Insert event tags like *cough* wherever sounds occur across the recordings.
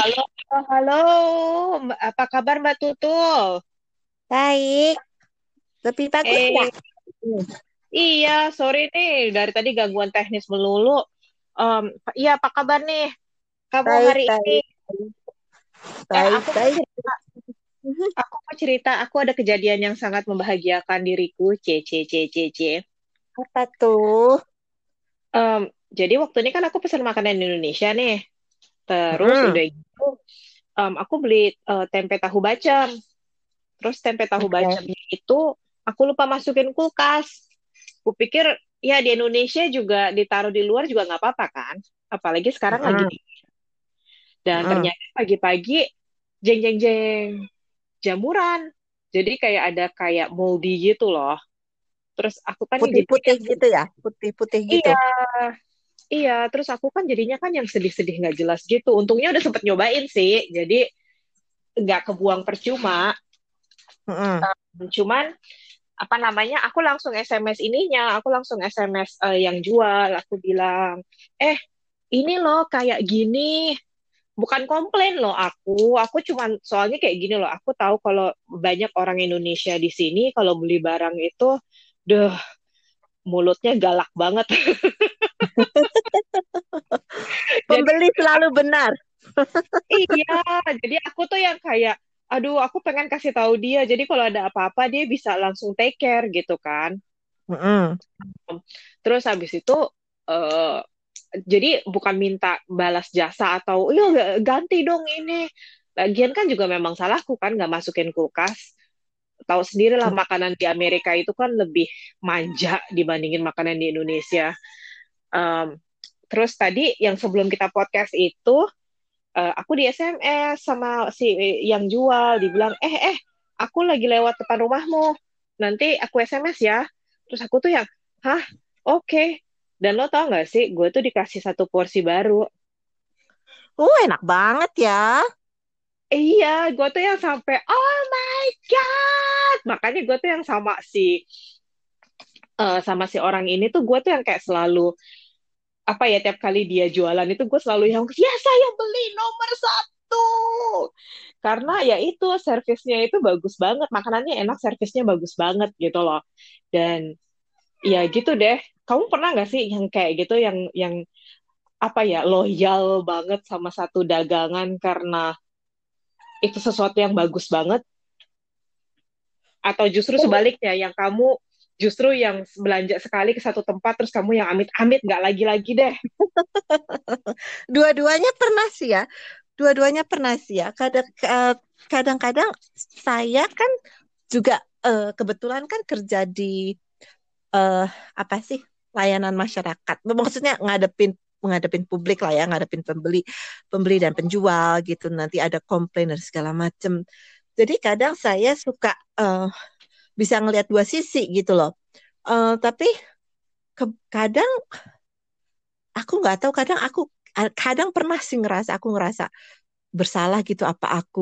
Halo, halo, apa kabar Mbak Tutul? Baik, lebih bagus Eh, nggak? iya, sorry nih, dari tadi gangguan teknis melulu. Em, iya, apa kabar nih? Kamu Baik, hari ini? baik, Eh, baik, aku mau baik. cerita, aku mau cerita, aku ada kejadian yang sangat membahagiakan diriku. C, C, C, C, C. Apa tuh? Em, jadi waktu ini kan aku pesan makanan Indonesia nih. Terus Mm-mm. udah gitu, em, aku beli eh, tempe tahu bacem. Terus tempe tahu Oke. bacemnya itu aku lupa masukin kulkas. Kupikir ya di Indonesia juga ditaruh di luar juga nggak apa-apa kan. Apalagi sekarang lagi Mm-mm. dingin. Dan ternyata pagi-pagi jeng jeng jeng jamuran. Jadi kayak ada kayak moldy gitu loh. Terus aku kan Putih-putih gitu ya? Putih-putih gitu. iya iya. Terus aku kan jadinya kan yang sedih-sedih nggak jelas gitu. Untungnya udah sempet nyobain sih. Jadi nggak kebuang percuma. Mm-mm. Cuman apa namanya? Aku langsung SMS ininya. Aku langsung SMS eh, yang jual. Aku bilang, eh ini loh kayak gini. bukan komplain loh aku, aku cuman soalnya kayak gini loh, aku tahu kalau banyak orang Indonesia di sini kalau beli barang itu, deh mulutnya galak banget. *laughs* Jadi Pembeli selalu benar. *laughs* iya, jadi aku tuh yang kayak, aduh aku pengen kasih tahu dia, jadi kalau ada apa-apa dia bisa langsung take care gitu kan. Mm-mm. Terus habis itu, eh, jadi bukan minta balas jasa atau, iya ganti dong ini. Lagian kan juga memang salahku kan nggak masukin kulkas. Tahu sendiri lah makanan di Amerika itu kan lebih manja dibandingin makanan di Indonesia. Um, terus tadi yang sebelum kita podcast itu uh, aku di SMS sama si yang jual dibilang eh eh aku lagi lewat depan rumahmu nanti aku SMS ya. Terus aku tuh yang hah oke okay. dan lo tau gak sih gue tuh dikasih satu porsi baru. Uh, enak banget ya. Iya, gue tuh yang sampai oh my god, makanya gue tuh yang sama si uh, sama si orang ini tuh gue tuh yang kayak selalu apa ya tiap kali dia jualan itu gue selalu yang ya saya beli nomor satu! Karena ya itu servisnya itu bagus banget makanannya enak servisnya bagus banget gitu loh. Dan ya gitu deh. Kamu pernah nggak sih yang kayak gitu yang yang apa ya loyal banget sama satu dagangan karena itu sesuatu yang bagus banget atau justru sebaliknya yang kamu justru yang belanja sekali ke satu tempat terus kamu yang amit-amit nggak lagi-lagi deh *laughs* Dua-duanya pernah sih ya. Dua-duanya pernah sih ya. Kadang eh, kadang-kadang saya kan juga eh, kebetulan kan kerja di eh, apa sih layanan masyarakat. Maksudnya ngadepin menghadapin publik lah ya, ngadepin pembeli, pembeli dan penjual gitu. Nanti ada komplain dan segala macam. Jadi kadang saya suka eh, bisa ngelihat dua sisi gitu loh. Eh, tapi ke- kadang aku nggak tahu. Kadang aku kadang pernah sih ngerasa aku ngerasa bersalah gitu. Apa aku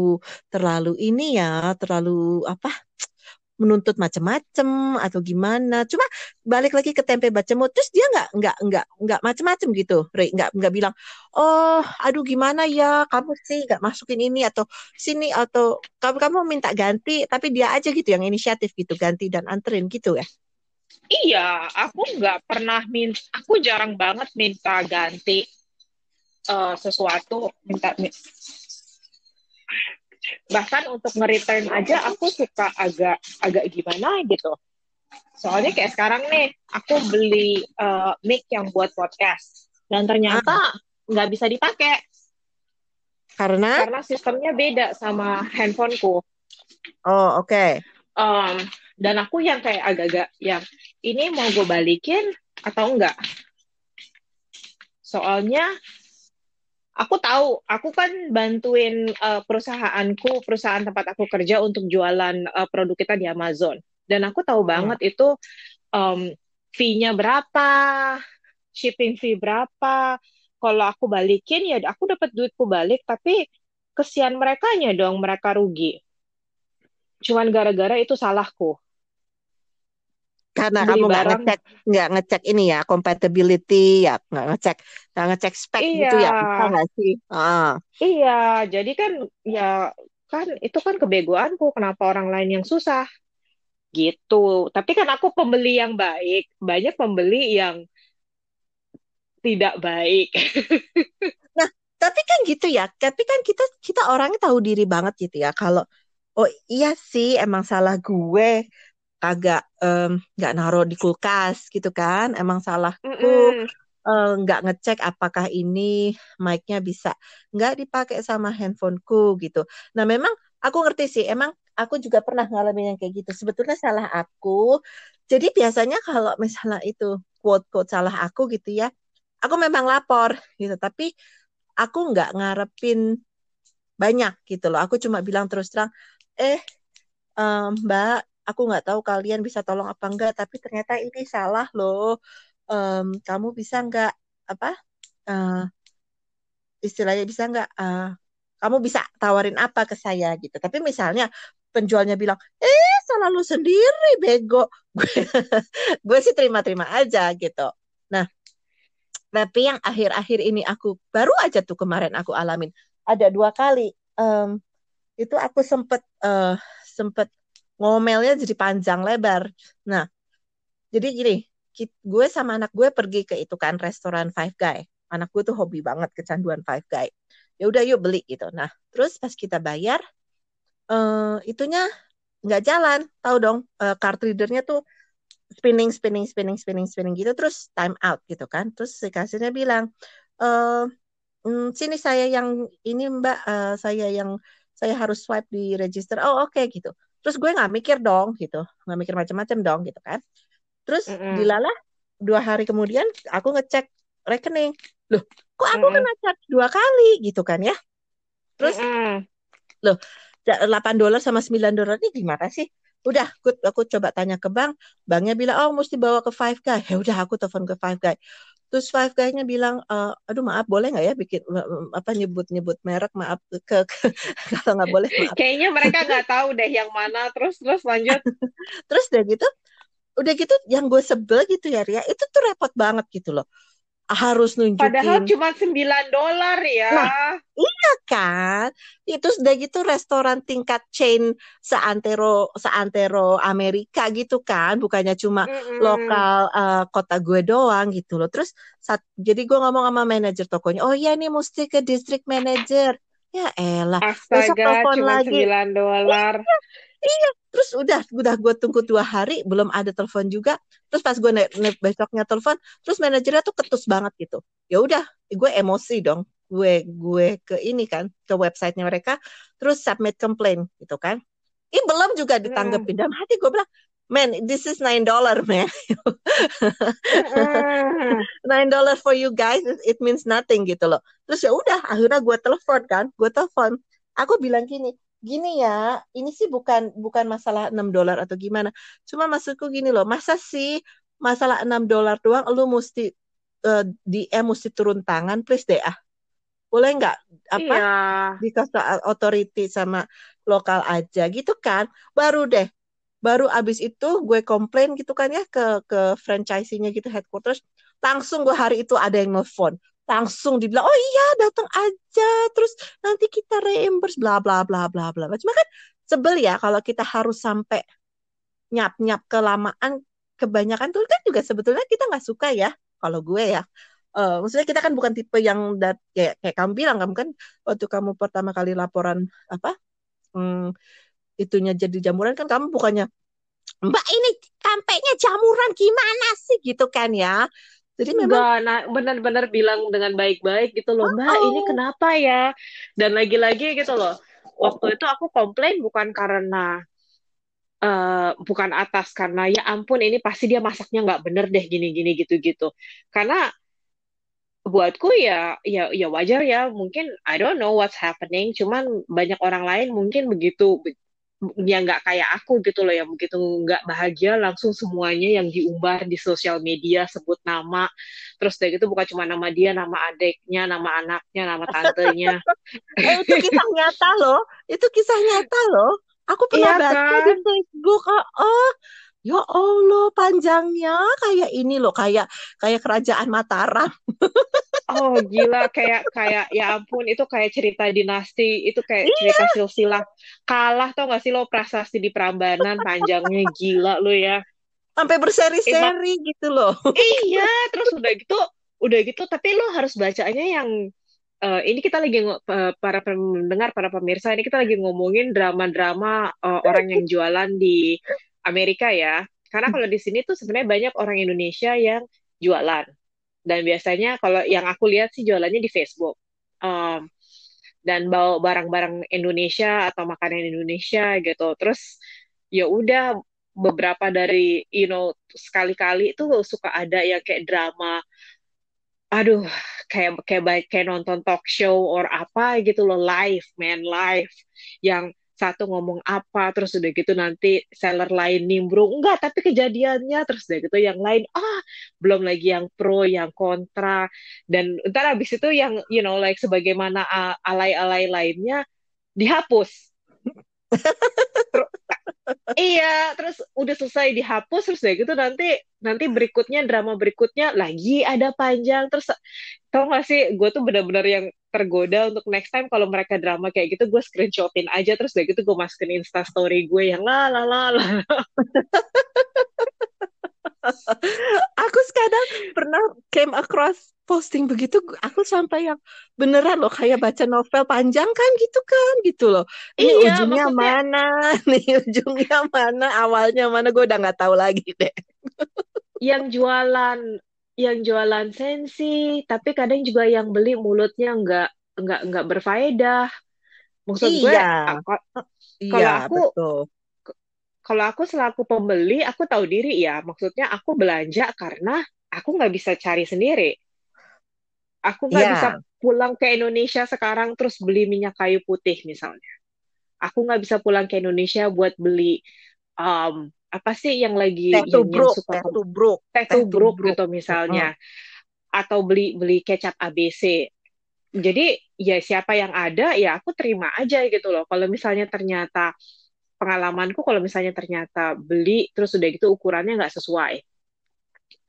terlalu ini ya, terlalu apa? Menuntut macam-macam atau gimana. Cuma balik lagi ke tempe bacemo, terus dia nggak nggak nggak nggak macam-macam gitu, Re. nggak nggak bilang, oh, aduh gimana ya, kamu sih nggak masukin ini atau sini atau kamu kamu minta ganti, tapi dia aja gitu yang inisiatif gitu ganti dan anterin gitu ya. iya aku nggak pernah minta aku jarang banget minta ganti uh, sesuatu minta bahkan untuk nge-return aja aku suka agak agak gimana gitu soalnya kayak sekarang nih aku beli uh, mic yang buat podcast dan ternyata nggak bisa dipakai Karena? karena sistemnya beda sama handphoneku Oh oke. Okay. um, dan aku yang kayak agak-agak yang ini mau gue balikin atau enggak soalnya aku tahu, aku kan bantuin uh, perusahaanku, perusahaan tempat aku kerja untuk jualan uh, produk kita di Amazon. Dan aku tahu banget hmm. itu um, fee-nya berapa, shipping fee berapa. Kalau aku balikin ya aku dapat duitku balik, tapi kesian mereka dong, mereka rugi. Cuman gara-gara itu salahku. Karena beli kamu nggak ngecek nggak ngecek ini ya compatibility ya nggak ngecek nggak ngecek spek gitu ya bisa Iya, nggak sih? Ah. iya. Jadi kan ya kan itu kan kebegoanku. Kenapa orang lain yang susah gitu. Tapi kan aku pembeli yang baik. Banyak pembeli yang tidak baik. *laughs* Nah, tapi kan gitu ya. Tapi kan kita kita orangnya tahu diri banget gitu ya. Kalau oh iya sih emang salah gue kagak nggak naruh di kulkas gitu kan. Emang salahku Mm-mm. eh, nggak ngecek apakah ini mic-nya bisa nggak dipakai sama handphoneku gitu. Nah, memang aku ngerti sih. Emang aku juga pernah ngalamin yang kayak gitu. Sebetulnya salah aku. Jadi biasanya kalau misalnya itu quote-quote salah aku gitu ya, aku memang lapor gitu. Tapi aku nggak ngarepin banyak gitu loh. Aku cuma bilang terus terang, eh em, Mbak, aku nggak tahu kalian bisa tolong apa enggak, tapi ternyata ini salah loh. Em, kamu bisa nggak apa eh, istilahnya bisa nggak eh, kamu bisa tawarin apa ke saya gitu. Tapi misalnya penjualnya bilang, eh salah lu sendiri bego. *laughs* Gue, sih terima-terima aja gitu. Nah, tapi yang akhir-akhir ini aku baru aja tuh kemarin aku alamin ada dua kali Em, itu aku sempet eh, sempet ngomelnya jadi panjang lebar. Nah, jadi gini, gue sama anak gue pergi ke itu kan restoran Five Guy. Anak gue tuh hobi banget kecanduan Five Guy. Ya udah yuk beli gitu. Nah, terus pas kita bayar, eh itunya nggak jalan. Tahu dong, eh, card readernya tuh spinning, spinning, spinning, spinning, spinning gitu. Terus time out gitu kan. Terus si kasirnya bilang, eh "Hmm, sini saya yang ini Mbak, eh, saya yang saya harus swipe di register. Oh oke gitu. Terus gue nggak mikir dong gitu, nggak mikir macam-macam dong gitu kan. Terus Mm-mm. dilalah dua hari kemudian aku ngecek rekening. Loh, kok aku Mm-mm. kena charge dua kali gitu kan ya? Terus Mm-mm. 8 dolar sama 9 dolar ini gimana sih? Udah, aku, aku coba tanya ke bank, banknya bilang, oh mesti bawa ke Five Guy. *laughs* Ya udah, aku telepon ke Five Guy. Terus Five Guy-nya bilang, "Eh, aduh maaf boleh nggak ya bikin apa nyebut-nyebut merek maaf ke, ke *laughs* kalau nggak boleh maaf. Kayaknya mereka nggak tahu deh yang mana. Terus terus lanjut. *laughs* Terus udah gitu, udah gitu yang gue sebel gitu ya Ria, itu tuh repot banget gitu loh. Harus Padahal nunjukin cuma 9 dolar ya. Nah, kan itu sudah gitu restoran tingkat chain seantero seantero Amerika gitu kan bukannya cuma Mm-mm. lokal eh, kota gue doang gitu loh terus saat, jadi gue ngomong sama manajer tokonya oh iya nih mesti ke district manager ya elah besok Astaga, telepon cuma lagi 9 dolar. iya terus udah udah gue tunggu dua hari belum ada telepon juga. Terus pas gue ne- ne- besoknya telepon terus manajernya tuh ketus banget gitu. Ya udah gue emosi dong. Gue gue ke ini kan ke websitenya mereka terus submit complaint gitu kan. Ih belum juga ditanggepin. Dalam hati gue bilang man this is nine dollar man. Mm-mm. *laughs* nine dollar for you guys it means nothing gitu loh. Terus ya udah akhirnya gue telepon kan. Gue telepon. Aku bilang gini gini ya ini sih bukan bukan masalah 6 dolar atau gimana. Cuma maksudku gini loh masa sih masalah 6 dolar doang lu mesti eh, DM mesti turun tangan please deh ah. Boleh nggak apa Iya. dikasih authority sama lokal aja gitu kan? Baru deh baru abis itu gue komplain gitu kan ya ke ke franchise-nya gitu headquarters. Langsung gue hari itu ada yang nelfon langsung dibilang oh iya datang aja terus nanti kita reimburse bla bla bla bla bla. Cuma kan sebel ya kalau kita harus sampai nyap nyap kelamaan kebanyakan tuh kan juga sebetulnya kita nggak suka ya kalau gue ya. Eh, maksudnya kita kan bukan tipe yang dat kayak kayak kamu bilang kamu kan waktu kamu pertama kali laporan apa hmm, itunya jadi jamuran kan kamu bukannya Mbak ini tampeknya jamuran gimana sih? Gitu kan ya jadi memang Enggak, nah, benar-benar bilang dengan baik-baik gitu loh, Mbak, ini oh kenapa ya? Dan lagi-lagi gitu loh, waktu itu aku komplain bukan karena eh, bukan atas karena ya ampun ini pasti dia masaknya nggak bener deh gini-gini gitu-gitu. Karena buatku ya ya ya wajar ya mungkin I don't know what's happening cuman banyak orang lain mungkin begitu be- yang nggak kayak aku gitu loh yang begitu nggak bahagia langsung semuanya yang diumbar di sosial media sebut nama. Terus dari gitu bukan cuma nama dia nama adiknya nama anaknya nama tantenya. *laughs* Eh itu kisah nyata loh itu kisah nyata loh. Aku pernah iya baca di kan? Facebook oh, oh Ya Allah, panjangnya kayak ini loh, kayak kayak kerajaan Mataram. Oh gila kayak kayak ya ampun itu kayak cerita dinasti itu kayak cerita Iya, silsilah kalah tau gak sih lo prasasti di Prambanan panjangnya gila lo ya sampai berseri-seri gitu loh. iya terus udah gitu udah gitu tapi lo harus bacanya yang eh, ini kita lagi eh, para pendengar para pemirsa ini kita lagi ngomongin drama-drama eh, orang yang jualan di Amerika ya. Karena kalau di sini tuh sebenarnya banyak orang Indonesia yang jualan. Dan biasanya kalau yang aku lihat sih jualannya di Facebook. Um, dan bawa barang-barang Indonesia atau makanan Indonesia gitu. Terus ya udah beberapa dari you know sekali-kali itu suka ada yang kayak drama, aduh kayak kayak baik kayak nonton talk show or apa gitu loh live man live. Yang satu ngomong apa terus udah gitu nanti seller lain nimbrung. Enggak tapi kejadiannya terus udah gitu yang lain ah belum lagi yang pro yang kontra. Dan ntar habis itu yang you know like sebagaimana uh, alay-alay lainnya dihapus *laughs* Iya, terus udah selesai dihapus terus deh gitu nanti nanti berikutnya drama berikutnya lagi ada panjang. Terus tau gak sih gue tuh benar-benar yang tergoda untuk next time kalau mereka drama kayak gitu gue screenshotin aja terus deh gitu gue masukin Insta story gue yang la la *laughs* Aku sekarang pernah came across posting begitu, aku sampai yang beneran loh kayak baca novel panjang kan gitu kan gitu loh. Ini iya ujungnya maksudnya mana, *laughs* nih ujungnya mana, awalnya mana gue udah nggak tahu lagi deh. yang jualan yang jualan sensi tapi kadang juga yang beli mulutnya nggak nggak nggak berfaedah maksud gue Iya, ah, ko- iya kalau aku betul. Kalau aku selaku pembeli, aku tahu diri ya. Maksudnya aku belanja karena aku nggak bisa cari sendiri. Aku nggak bisa Iya, pulang ke Indonesia sekarang terus beli minyak kayu putih misalnya. Aku nggak bisa pulang ke Indonesia buat beli um, apa sih yang lagi teh tubruk, suka teh tubruk, teh tubruk gitu misalnya, atau beli beli kecap ABC. Jadi ya siapa yang ada ya aku terima aja gitu loh. Kalau misalnya ternyata pengalamanku kalau misalnya ternyata beli terus udah gitu ukurannya nggak sesuai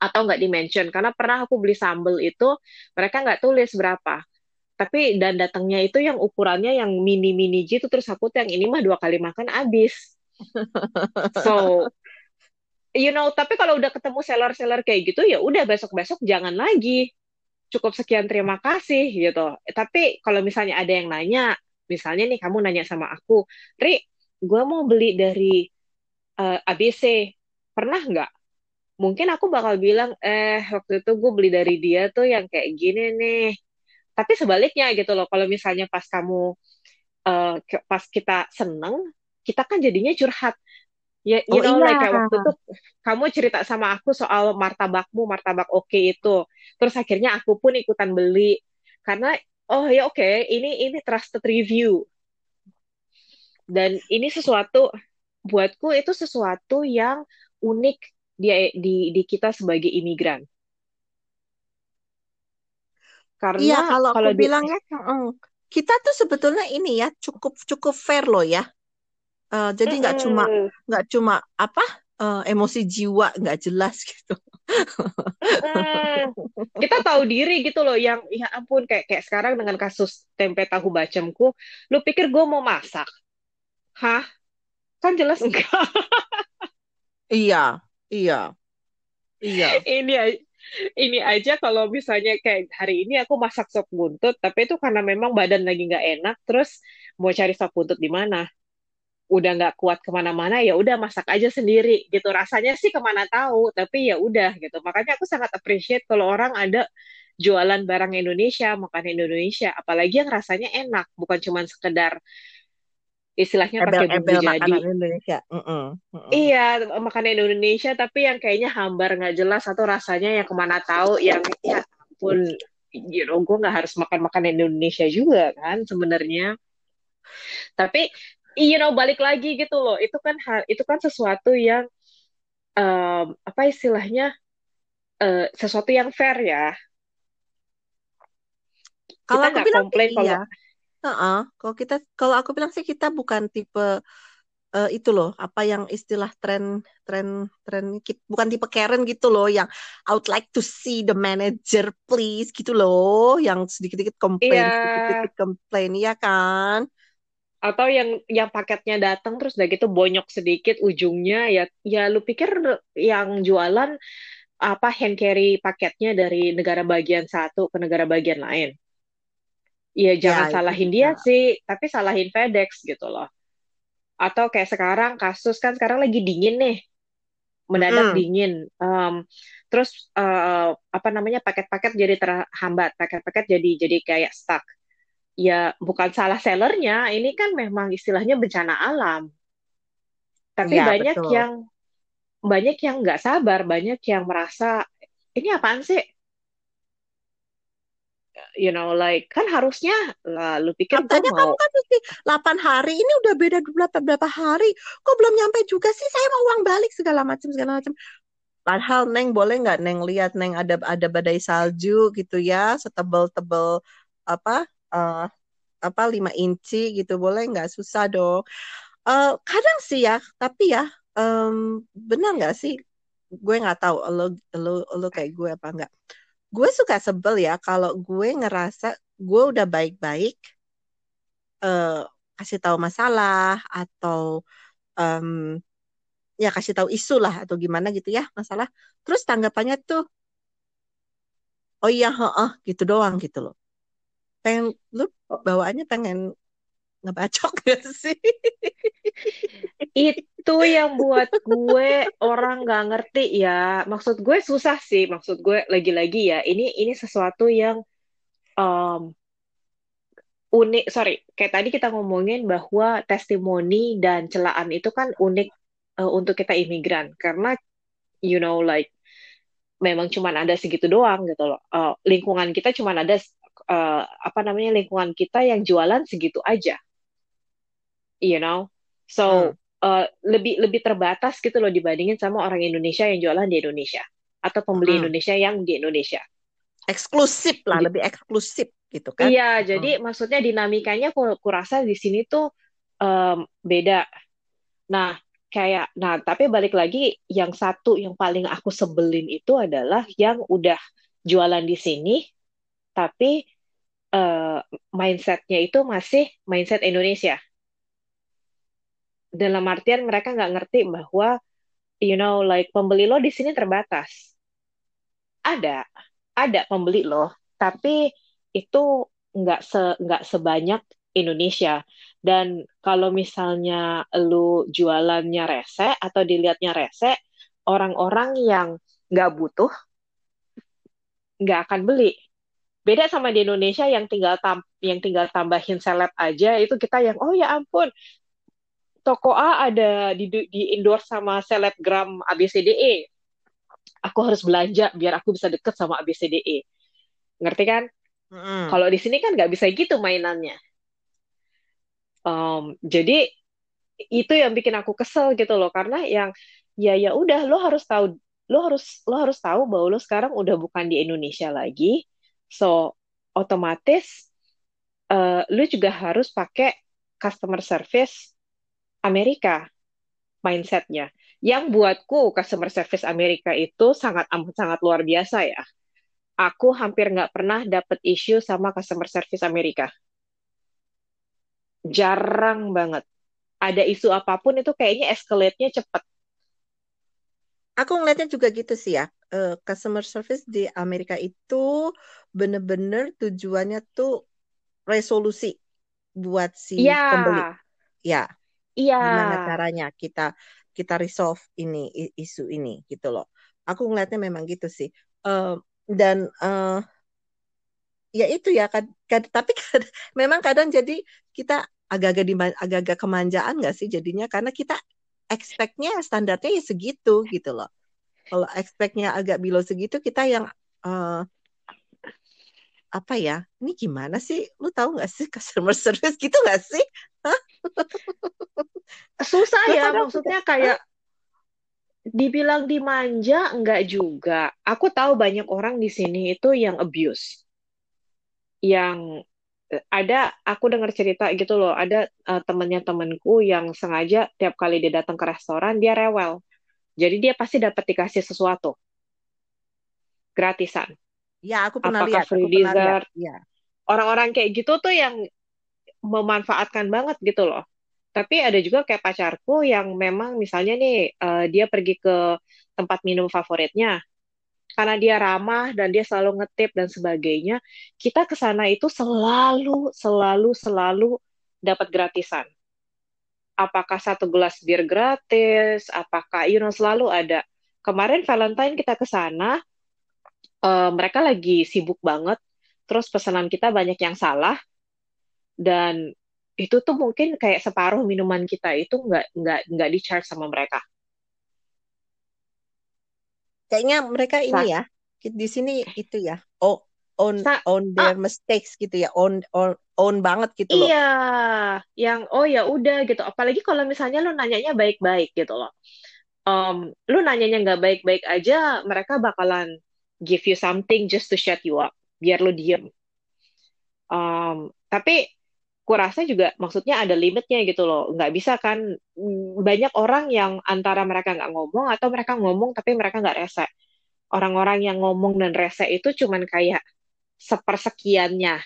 atau nggak dimention. Karena pernah aku beli sambal itu mereka nggak tulis berapa. Tapi dan datangnya itu yang ukurannya yang mini mini gitu terus aku tuh yang ini mah dua kali makan habis. *laughs* So you know tapi kalau udah ketemu seller-seller kayak gitu ya udah besok-besok jangan lagi. Cukup sekian terima kasih gitu. Tapi kalau misalnya ada yang nanya misalnya nih kamu nanya sama aku Ri gue mau beli dari eh, ABC pernah nggak? Mungkin aku bakal bilang eh waktu itu gue beli dari dia tuh yang kayak gini nih. Tapi sebaliknya gitu loh kalau misalnya pas kamu eh, ke- pas kita seneng kita kan jadinya curhat. Ya you Oh know like kayak iya, waktu itu kamu cerita sama aku soal martabakmu martabak oke itu. Terus akhirnya aku pun ikutan beli. Karena oh ya oke ini ini trusted review dan ini sesuatu buatku itu sesuatu yang unik di di, di kita sebagai imigran. Iya karena kalau aku kalau di bilang ya, mm, kita tuh sebetulnya ini ya cukup cukup fair loh ya. Eh, jadi nggak cuma Mm-mm, nggak cuma apa eh, emosi jiwa nggak jelas *laughs* gitu. kita tahu diri gitu loh yang ya ampun kayak kayak sekarang dengan kasus tempe tahu bacemku lu pikir gue mau masak hah? Kan jelas enggak. *laughs* Iya, iya, iya. ini ini aja kalau misalnya kayak hari ini aku masak sop buntut tapi itu karena memang badan lagi nggak enak terus mau cari sop buntut di mana? Udah nggak kuat ke mana-mana ya udah masak aja sendiri gitu. Rasanya sih ke mana tahu tapi ya udah gitu. Makanya aku sangat appreciate kalau orang ada jualan barang Indonesia makanan Indonesia. Apalagi yang rasanya enak bukan cuma sekedar istilahnya pakai bumbu jadi makanan Indonesia. Mm-mm, mm-mm. iya makanan Indonesia tapi yang kayaknya hambar nggak jelas atau rasanya yang ke mana tahu yang ya pun you know, gue nggak harus makan makanan Indonesia juga kan sebenarnya tapi you know balik lagi gitu loh itu kan hal itu kan sesuatu yang em, apa istilahnya eh, sesuatu yang fair ya Kalau kita aku nggak komplain iya. kalau Heeh. Kalau kita, kalau aku bilang sih kita bukan tipe uh, itu loh apa yang istilah tren tren tren bukan tipe Karen gitu loh yang I would like to see the manager please gitu loh yang sedikit-sedikit komplain Iya. sedikit-sedikit komplain ya kan atau yang yang paketnya datang terus udah gitu bonyok sedikit ujungnya ya ya lu pikir yang jualan apa hand carry paketnya dari negara bagian satu ke negara bagian lain ya jangan Ya, salahin dia sih tapi salahin FedEx gitu loh atau kayak sekarang kasus kan sekarang lagi dingin nih mendadak Mm-mm. dingin Em, terus eh, apa namanya paket-paket jadi terhambat paket-paket jadi jadi kayak stuck ya bukan salah sellernya, ini kan memang istilahnya bencana alam. Tapi Iya, banyak betul. yang banyak yang nggak sabar, banyak yang merasa ini apaan sih? You know, like kan harusnya lalu pikir gue Katanya kamu kan mesti 8 hari, ini udah beda berapa berapa hari. Kok belum nyampe juga sih? Saya mau uang balik segala macam segala macam. Padahal Neng boleh nggak Neng lihat Neng ada ada badai salju gitu ya, setebel-tebel apa eh, apa 5 inci gitu boleh nggak susah dong. Eh, kadang sih ya, tapi ya em, benar nggak sih? Gue nggak tahu lo lo lo kayak gue apa nggak. Gue suka sebel ya kalau gue ngerasa gue udah baik-baik eh, kasih tahu masalah atau em, ya kasih tahu isu lah atau gimana gitu ya masalah. Terus tanggapannya tuh oh iya heeh gitu doang gitu loh. Pengen lu bawaannya pengen ngebacok *laughs* gak sih? itu yang buat gue orang nggak ngerti ya. Maksud gue susah sih, maksud gue lagi-lagi ya. Ini ini sesuatu yang em, unik. Sorry, kayak tadi kita ngomongin bahwa testimoni dan celaan itu kan unik eh, untuk kita imigran karena you know like memang cuman ada segitu doang gitu loh. Eh, lingkungan kita cuman ada eh, apa namanya lingkungan kita yang jualan segitu aja, you know. So Hmm. eh, lebih lebih terbatas gitu loh dibandingin sama orang Indonesia yang jualan di Indonesia atau pembeli Mm-mm. Indonesia yang di Indonesia. Eksklusif lah, lebih eksklusif gitu kan? Iya, Mm-mm. jadi maksudnya dinamikanya ku, kurasa di sini tuh em, beda. Nah, kayak, nah, tapi balik lagi, yang satu yang paling aku sebelin itu adalah yang udah jualan di sini, tapi eh, mindsetnya itu masih mindset Indonesia. Dalam artian mereka nggak ngerti bahwa, you know, like pembeli lo di sini terbatas. Ada, ada pembeli lo, tapi itu nggak se nggak sebanyak Indonesia. Dan kalau misalnya lu jualannya rese atau dilihatnya rese, orang-orang yang nggak butuh nggak akan beli. Beda sama di Indonesia yang tinggal tam yang tinggal tambahin seleb aja itu kita yang oh ya ampun toko A ada di di endorse sama selebgram ABCDE. Aku harus belanja biar aku bisa deket sama ABCDE. Ngerti kan? Mm-mm. Kalau di sini kan nggak bisa gitu mainannya. Um, jadi itu yang bikin aku kesel gitu loh karena yang ya ya udah lo harus tahu lo harus lo harus tahu bahwa lo sekarang udah bukan di Indonesia lagi so otomatis eh, lo juga harus pakai customer service Amerika mindsetnya. Yang buatku customer service Amerika itu sangat amat sangat luar biasa ya. Aku hampir nggak pernah dapet isu sama customer service Amerika. Jarang banget. Ada isu apa pun itu kayaknya escalate-nya cepet. Aku ngeliatnya juga gitu sih ya. Eh, customer service di Amerika itu bener-bener tujuannya tuh resolusi buat si Iya, pembeli. Ya, iya. gimana caranya kita kita resolve ini isu ini gitu loh. Aku ngeliatnya memang gitu sih. Eh, dan eh, ya itu ya kad- kad- tapi kad- *laughs* memang kadang jadi kita agak-agak dima- agak-agak kemanjaan nggak sih jadinya karena kita expect-nya standarnya ya segitu gitu loh. Kalau expect-nya agak below segitu kita yang eh, apa ya? Ini gimana sih? Lu tahu nggak sih customer service gitu nggak sih? Hah? Susah ya, maksudnya "Hah? kayak dibilang dimanja, enggak juga. Aku tahu banyak orang di sini itu yang abuse, yang ada aku dengar cerita gitu loh, ada uh, temennya temenku yang sengaja tiap kali dia datang ke restoran dia rewel. Jadi dia pasti dapat dikasih sesuatu gratisan. Ya, aku pernah Apakah lihat. free Aku pernah lihat. Ya. Orang-orang kayak gitu tuh yang memanfaatkan banget gitu loh. Tapi ada juga kayak pacarku yang memang misalnya nih uh, dia pergi ke tempat minum favoritnya, karena dia ramah dan dia selalu ngetip dan sebagainya, kita ke sana itu selalu, selalu, selalu dapat gratisan. Apakah satu gelas bir gratis, apakah, you know, selalu ada. Kemarin Valentine kita ke sana, uh, mereka lagi sibuk banget, terus pesanan kita banyak yang salah, dan itu tuh mungkin kayak separuh minuman kita itu nggak nggak nggak di charge sama mereka. Kayaknya mereka ini ya, di sini itu ya, oh, on Sa on their ah, mistakes gitu ya, on on on banget gitu loh. iya, yang oh ya udah gitu. Apalagi kalau misalnya lu nanyanya baik-baik gitu loh. Um, lu nanyanya nggak baik-baik aja, mereka bakalan give you something just to shut you up, biar lu diem. Um, tapi kurasa juga maksudnya ada limitnya gitu loh. Nggak bisa kan mm, banyak orang yang antara mereka nggak ngomong atau mereka ngomong tapi mereka nggak rese. Orang-orang yang ngomong dan rese itu cuman kayak sepersekiannya.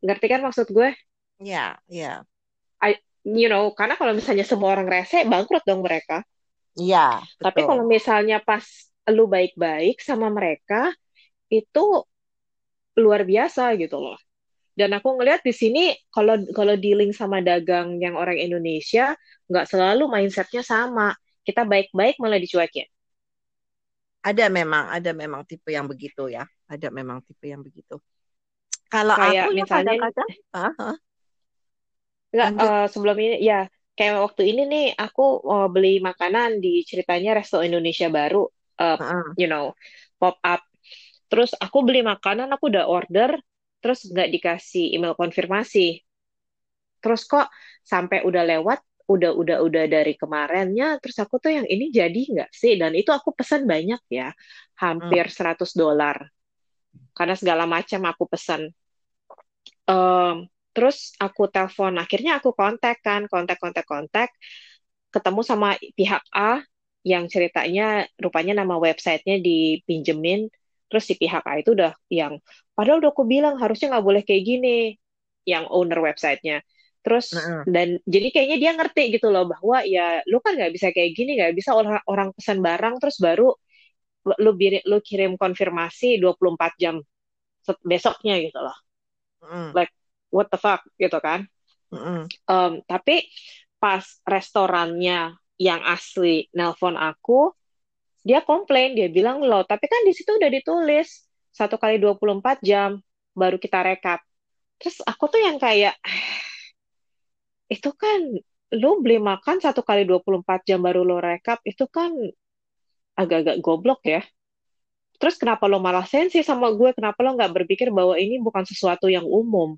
Ngerti kan maksud gue? Ya, ya. I, you know, karena kalau misalnya semua orang rese, bangkrut dong mereka. Iya, Tapi betul. kalau misalnya pas lu baik-baik sama mereka, itu luar biasa gitu loh. Dan aku ngelihat di sini kalau kalau dealing sama dagang yang orang Indonesia nggak selalu mindsetnya sama. Kita baik-baik malah dicuekin. Ada memang, ada memang tipe yang begitu ya. Ada memang tipe yang begitu. Kalau Kayak aku ya misalnya kadang-kadang, *laughs* eh, sebelum ini ya kayak waktu ini nih aku mau beli makanan di ceritanya Resto Indonesia baru, Ah, you know, pop up. Terus aku beli makanan, aku udah order, terus nggak dikasih email konfirmasi. Terus kok sampai udah lewat, udah udah udah dari kemarinnya, terus aku tuh yang ini jadi nggak sih? Dan itu aku pesan banyak ya, hmm. hampir 100 dolar. Karena segala macam aku pesan. Em, terus aku telepon, akhirnya aku kontak kan, kontak kontak kontak, ketemu sama pihak A yang ceritanya rupanya nama websitenya dipinjemin, terus si pihak A itu udah yang padahal udah aku bilang harusnya nggak boleh kayak gini, yang owner websitenya. Terus dan jadi kayaknya dia ngerti gitu loh bahwa ya lu kan nggak bisa kayak gini, nggak bisa orang orang pesan barang terus baru lu biri- lu kirim konfirmasi 24 jam besoknya gitu loh. mm, Like what the fuck gitu kan. mm, Um, tapi pas restorannya yang asli nelpon aku, dia komplain, dia bilang loh, tapi kan di situ udah ditulis satu kali 24 jam baru kita rekap. Terus aku tuh yang kayak itu kan lu beli makan satu kali 24 jam baru lo rekap, itu kan agak-agak goblok ya. Terus kenapa lo malah sensi sama gue? Kenapa lo nggak berpikir bahwa ini bukan sesuatu yang umum?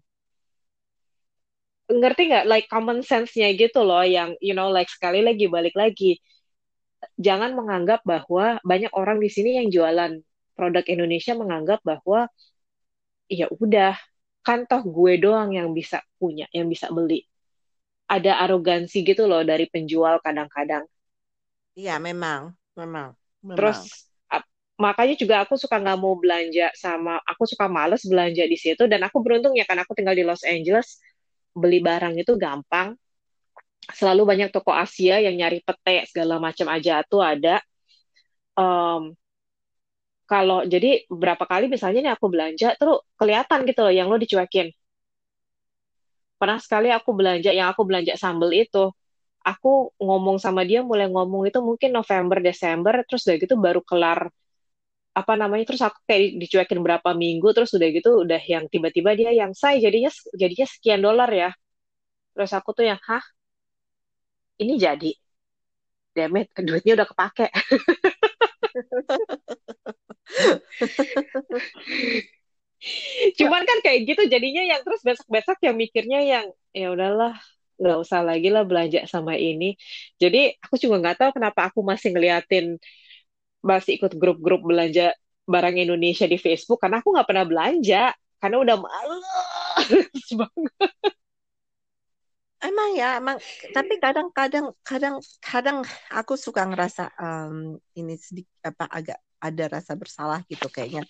Ngerti nggak? Like common sense-nya gitu loh, yang you know, like sekali lagi balik lagi, jangan menganggap bahwa banyak orang di sini yang jualan produk Indonesia menganggap bahwa ya udah kan toh gue doang yang bisa punya, yang bisa beli. Ada arogansi gitu loh dari penjual kadang-kadang. Iya, memang, memang, memang. Terus makanya juga aku suka nggak mau belanja sama aku suka males belanja di situ dan aku beruntung ya karena aku tinggal di Los Angeles beli barang itu gampang. Selalu banyak toko Asia yang nyari pete segala macam aja tuh ada. Em, kalau jadi berapa kali misalnya nih aku belanja terus kelihatan gitu loh yang lo dicuekin. Pernah sekali aku belanja yang aku belanja sambel itu aku ngomong sama dia mulai ngomong itu mungkin November Desember terus udah gitu baru kelar apa namanya terus aku kayak dicuekin berapa minggu terus udah gitu udah yang tiba-tiba dia yang say jadinya jadinya sekian dolar ya. Terus aku tuh yang hah? Ini jadi? Damn it duitnya udah kepake. *laughs* Cuman kan kayak gitu jadinya yang terus besok-besok yang mikirnya yang ya udahlah nggak usah lagi lah belanja sama ini. Jadi aku juga nggak tahu kenapa aku masih ngeliatin masih ikut grup-grup belanja barang Indonesia di Facebook karena aku nggak pernah belanja karena udah males *laughs* banget. Emang ya, emang. Tapi kadang-kadang, kadang-kadang aku suka ngerasa um, ini sedikit apa agak ada rasa bersalah gitu kayaknya.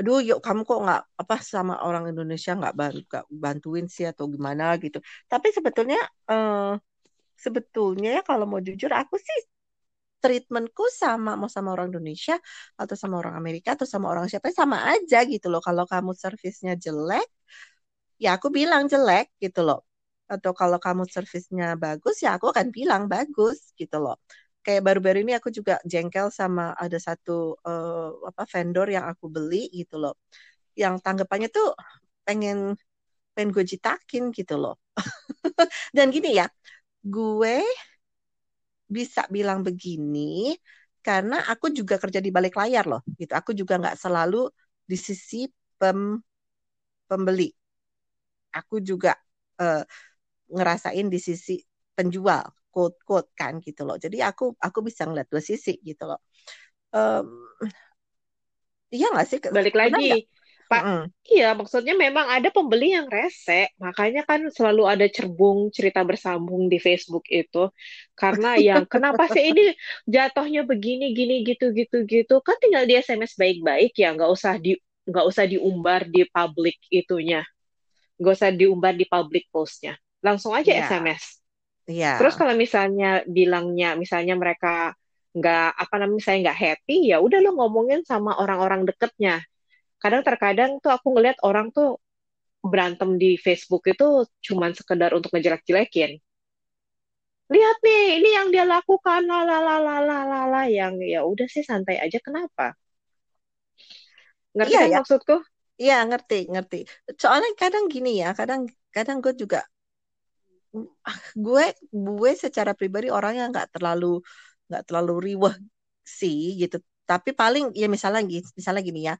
Aduh, yuk kamu kok nggak apa sama orang Indonesia nggak bantu, bantuin sih atau gimana gitu. Tapi sebetulnya, uh, sebetulnya ya kalau mau jujur aku sih treatmentku sama mau sama orang Indonesia atau sama orang Amerika atau sama orang siapa sama aja gitu loh. Kalau kamu servisnya jelek, ya aku bilang jelek gitu loh. Atau kalau kamu servisnya bagus ya aku akan bilang bagus gitu loh. Kayak baru-baru ini aku juga jengkel sama ada satu uh, apa vendor yang aku beli gitu loh. Yang tanggapannya tuh pengen pengen gue jitakin gitu loh. *laughs* Dan gini ya gue bisa bilang begini karena aku juga kerja di balik layar loh gitu. Aku juga nggak selalu di sisi pem pembeli. Aku juga uh, ngerasain di sisi penjual quote quote kan gitu loh. Jadi aku aku bisa ngeliat dua sisi gitu loh. Um, iya nggak sih? Balik lagi Pak, mm. iya maksudnya memang ada pembeli yang rese, makanya kan selalu ada cerbung cerita bersambung di Facebook itu, karena yang *laughs* kenapa sih ini jatuhnya begini gini gitu gitu gitu, kan tinggal di SMS baik-baik ya, nggak usah di nggak usah diumbar di publik itunya, nggak usah diumbar di public postnya langsung aja yeah. SMS. Yeah. Terus kalau misalnya bilangnya, misalnya mereka nggak apa namanya, misalnya nggak happy, ya udah lo ngomongin sama orang-orang deketnya. Kadang terkadang tuh aku ngeliat orang tuh berantem di Facebook itu cuman sekedar untuk ngejelek-jelekin. Lihat nih, ini yang dia lakukan, la yang ya udah sih santai aja. Kenapa? Ngerti iya, kan ya. maksudku? Iya ngerti ngerti. Soalnya kadang gini ya, kadang kadang gue juga gue gue secara pribadi orangnya nggak terlalu nggak terlalu riweh sih gitu tapi paling ya misalnya misalnya gini ya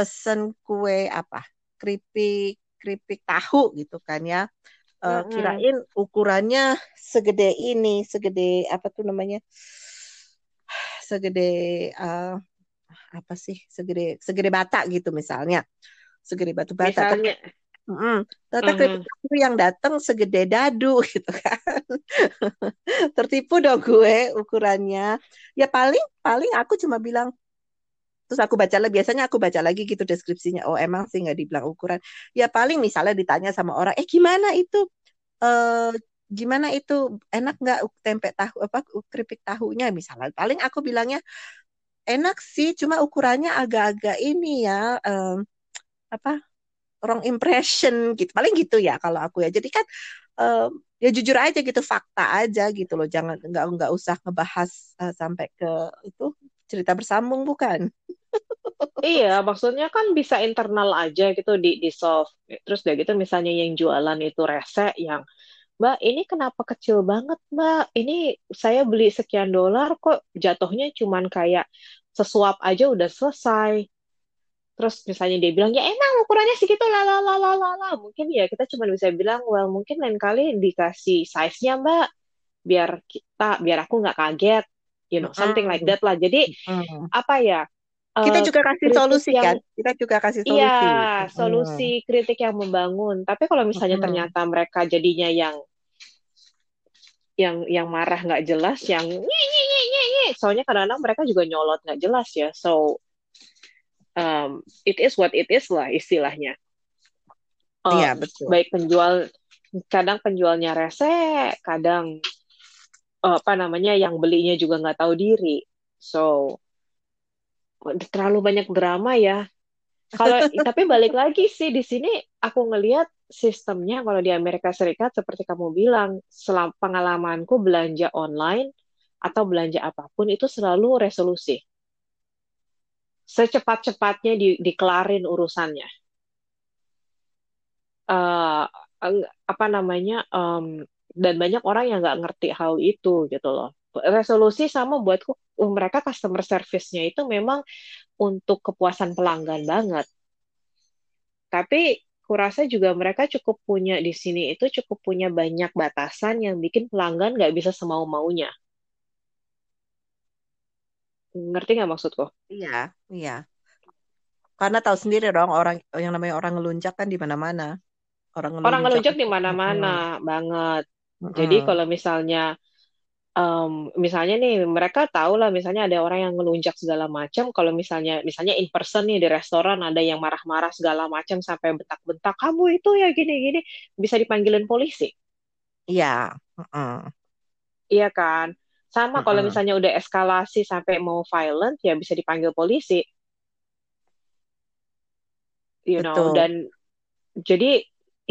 pesen kue apa keripik keripik tahu gitu kan ya uh, mm-hmm. kirain ukurannya segede ini segede apa tuh namanya segede uh, apa sih segede segede bata gitu misalnya segede batu bata misalnya Mm, ternyata mm. yang datang segede dadu *laughs* gitu kan. Tertipu dong gue ukurannya. Ya paling paling aku cuma bilang terus aku baca biasanya aku baca lagi gitu deskripsinya. Oh emang sih nggak dibilang ukuran. Ya paling misalnya ditanya sama orang eh gimana itu? Eh gimana itu? Enak nggak tempe tahu apa keripik tahunya? Misalnya paling aku bilangnya enak sih cuma ukurannya agak-agak ini ya um, apa wrong impression gitu. Paling gitu ya kalau aku ya. Jadi kan uh, ya jujur aja gitu fakta aja gitu loh. Jangan nggak nggak usah ngebahas uh, sampai ke itu cerita bersambung bukan? *laughs* Iya maksudnya kan bisa internal aja gitu di di solve. Terus udah gitu misalnya yang jualan itu rese yang Mbak, ini kenapa kecil banget, Mbak? Ini saya beli sekian dolar kok jatuhnya cuman kayak sesuap aja udah selesai. Terus misalnya dia bilang ya emang ukurannya segitu lah mungkin ya kita cuma bisa bilang well mungkin lain kali dikasih size nya mbak biar kita biar aku nggak kaget you know something like that lah jadi mm. apa ya kita uh, juga kasih solusi yang, kan kita juga kasih solusi iya solusi mm. kritik yang membangun tapi kalau misalnya mm. ternyata mereka jadinya yang yang yang marah nggak jelas yang nye, nye, nye, nye, nye. soalnya kadang-kadang mereka juga nyolot nggak jelas ya so um, it is what it is lah istilahnya. Um, iya betul. Baik penjual, kadang penjualnya rese, kadang apa namanya yang belinya juga nggak tahu diri. So terlalu banyak drama ya. Kalau *laughs* tapi balik lagi sih di sini aku ngelihat sistemnya kalau di Amerika Serikat seperti kamu bilang, selama pengalamanku belanja online atau belanja apa pun itu selalu resolusi secepat-cepatnya di, dikelarin urusannya. Uh, apa namanya um, dan banyak orang yang nggak ngerti hal itu gitu loh. Resolusi sama buatku uh, mereka customer service-nya itu memang untuk kepuasan pelanggan banget. Tapi kurasa juga mereka cukup punya di sini itu cukup punya banyak batasan yang bikin pelanggan nggak bisa semau maunya. Ngerti nggak maksudku? Iya, iya. Karena tahu sendiri dong orang yang namanya orang ngelunjak kan di mana-mana. Orang Orang ngelunjak di mana-mana banget. Jadi Mm-mm. kalau misalnya em, misalnya nih mereka tahu lah misalnya ada orang yang ngelunjak segala macam kalau misalnya misalnya in person nih di restoran ada yang marah-marah segala macam sampai bentak-bentak kamu itu ya gini-gini bisa dipanggilin polisi Iya. Iya kan sama kalau Mm-mm. misalnya udah eskalasi sampai mau violent ya bisa dipanggil polisi you know Betul. dan jadi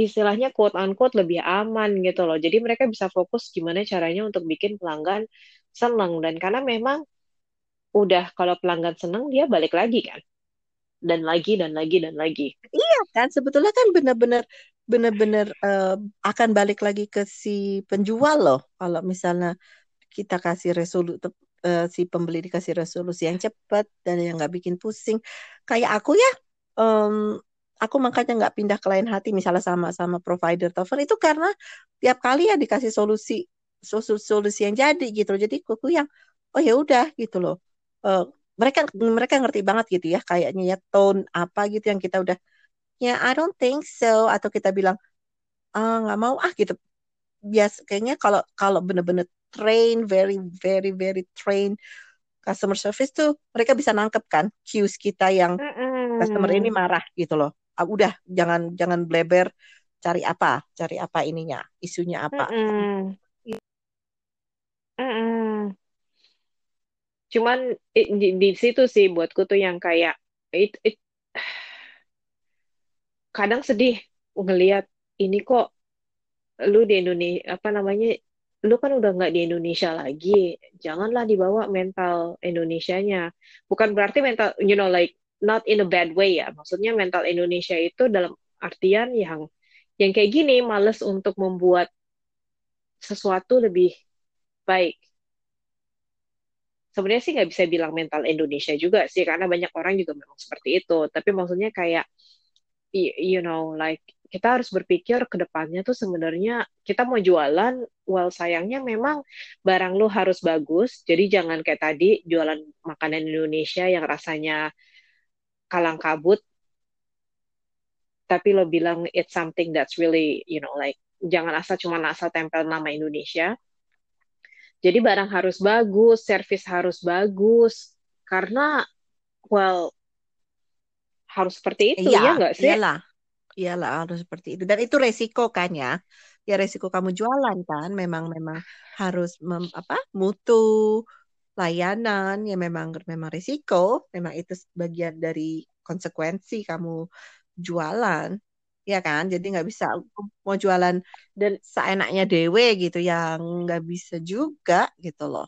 istilahnya quote unquote lebih aman gitu loh jadi mereka bisa fokus gimana caranya untuk bikin pelanggan seneng dan karena memang udah kalau pelanggan seneng dia balik lagi kan dan lagi dan lagi dan lagi. Iya kan, sebetulnya kan benar-benar benar-benar eh, akan balik lagi ke si penjual loh. Kalau misalnya kita kasih resolu tep- eh, si pembeli dikasih resolusi yang cepat dan yang nggak bikin pusing. Kayak aku ya, em, aku makanya nggak pindah ke lain hati misalnya sama sama provider telepon itu karena tiap kali ya dikasih solusi solusi, solusi yang jadi gitu loh. Jadi aku yang oh ya udah gitu loh. Eh, mereka mereka ngerti banget gitu ya kayaknya ya tone apa gitu yang kita udah ya I don't think so atau kita bilang ah nggak mau ah gitu bias kayaknya kalau kalau bener-bener train very very very train customer service tuh mereka bisa nangkep kan cues kita yang customer ini marah gitu loh ah, udah jangan jangan bleber. Cari apa? Cari apa ininya? Isunya apa? Mm-mm. Mm-mm. Cuman i- di, di situ sih buatku tuh yang kayak it, it- kadang sedih ngelihat ini kok lu di Indonesia apa namanya lu kan udah nggak di Indonesia lagi janganlah dibawa mental Indonesianya. Bukan berarti mental you know like not in a bad way ya. Maksudnya mental Indonesia itu dalam artian yang yang kayak gini males untuk membuat sesuatu lebih baik. Sebenarnya sih nggak bisa bilang mental Indonesia juga sih karena banyak orang juga memang seperti itu. Tapi maksudnya kayak you know like kita harus berpikir ke depannya tuh sebenarnya kita mau jualan well sayangnya memang barang lu harus bagus. Jadi jangan kayak tadi jualan makanan Indonesia yang rasanya kalang kabut tapi lo bilang it's something that's really you know like jangan asal cuma asal tempel nama Indonesia. Jadi barang harus bagus servis harus bagus. Karena well harus seperti itu ya nggak sih? iyalah. Iyalah harus seperti itu. Dan itu resiko kan ya? Ya resiko kamu jualan kan? Memang memang harus mem- apa mutu layanan ya memang memang risiko memang itu bagian dari konsekuensi kamu jualan ya kan? Jadi nggak bisa mau jualan dan seenaknya dewe gitu yang nggak bisa juga gitu loh.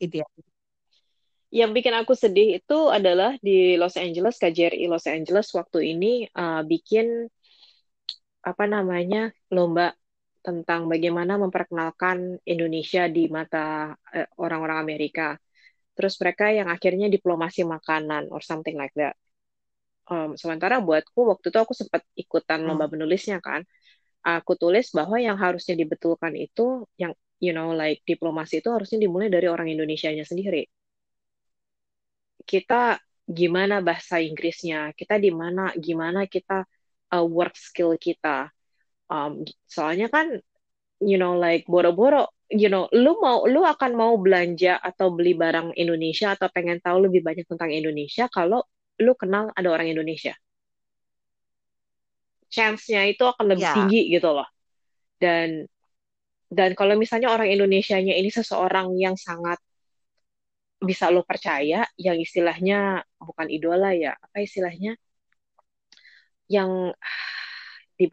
Ideal Yang bikin aku sedih itu adalah di Los Angeles, KJRI Los Angeles waktu ini uh, bikin apa namanya lomba tentang bagaimana memperkenalkan Indonesia di mata eh, orang-orang Amerika. Terus mereka yang akhirnya diplomasi makanan or something like that. Um, sementara buatku waktu itu aku sempat ikutan lomba Hmm. menulisnya kan. Aku tulis bahwa yang harusnya dibetulkan itu yang you know like diplomasi itu harusnya dimulai dari orang Indonesianya sendiri. kita gimana bahasa Inggrisnya, kita di mana, gimana kita uh, work skill kita. Um, soalnya kan, you know, like boro-boro, you know, lu mau, lu akan mau belanja atau beli barang Indonesia atau pengen tahu lebih banyak tentang Indonesia kalau lu kenal ada orang Indonesia. Chance-nya itu akan lebih ya tinggi gitu loh. Dan dan kalau misalnya orang Indonesianya ini seseorang yang sangat bisa lo percaya, yang istilahnya bukan idola ya, apa istilahnya, yang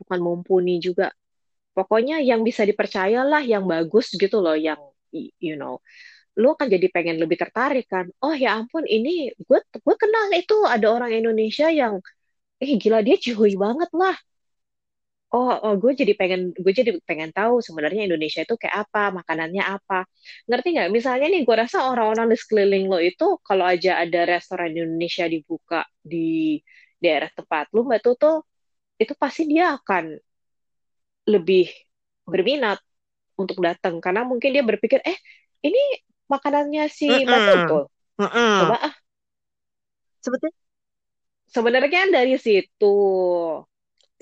bukan mumpuni juga. Pokoknya yang bisa dipercayalah, yang bagus gitu loh, yang you know, lo akan jadi pengen lebih tertarik kan. Oh ya ampun, ini gue gue kenal itu ada orang Indonesia yang, eh gila dia cihuy banget lah. Oh, oh gue jadi pengen gue jadi pengen tahu sebenarnya Indonesia itu kayak apa, makanannya apa. Ngerti nggak? Misalnya nih, gue rasa orang-orang di sekeliling lo itu kalau aja ada restoran Indonesia dibuka di daerah tempat lo, Mbak Tuto, itu pasti dia akan lebih berminat untuk datang karena mungkin dia berpikir, eh ini makanannya si. Tuto. Mm-mm. Coba ah, sebetulnya sebenarnya kan dari situ.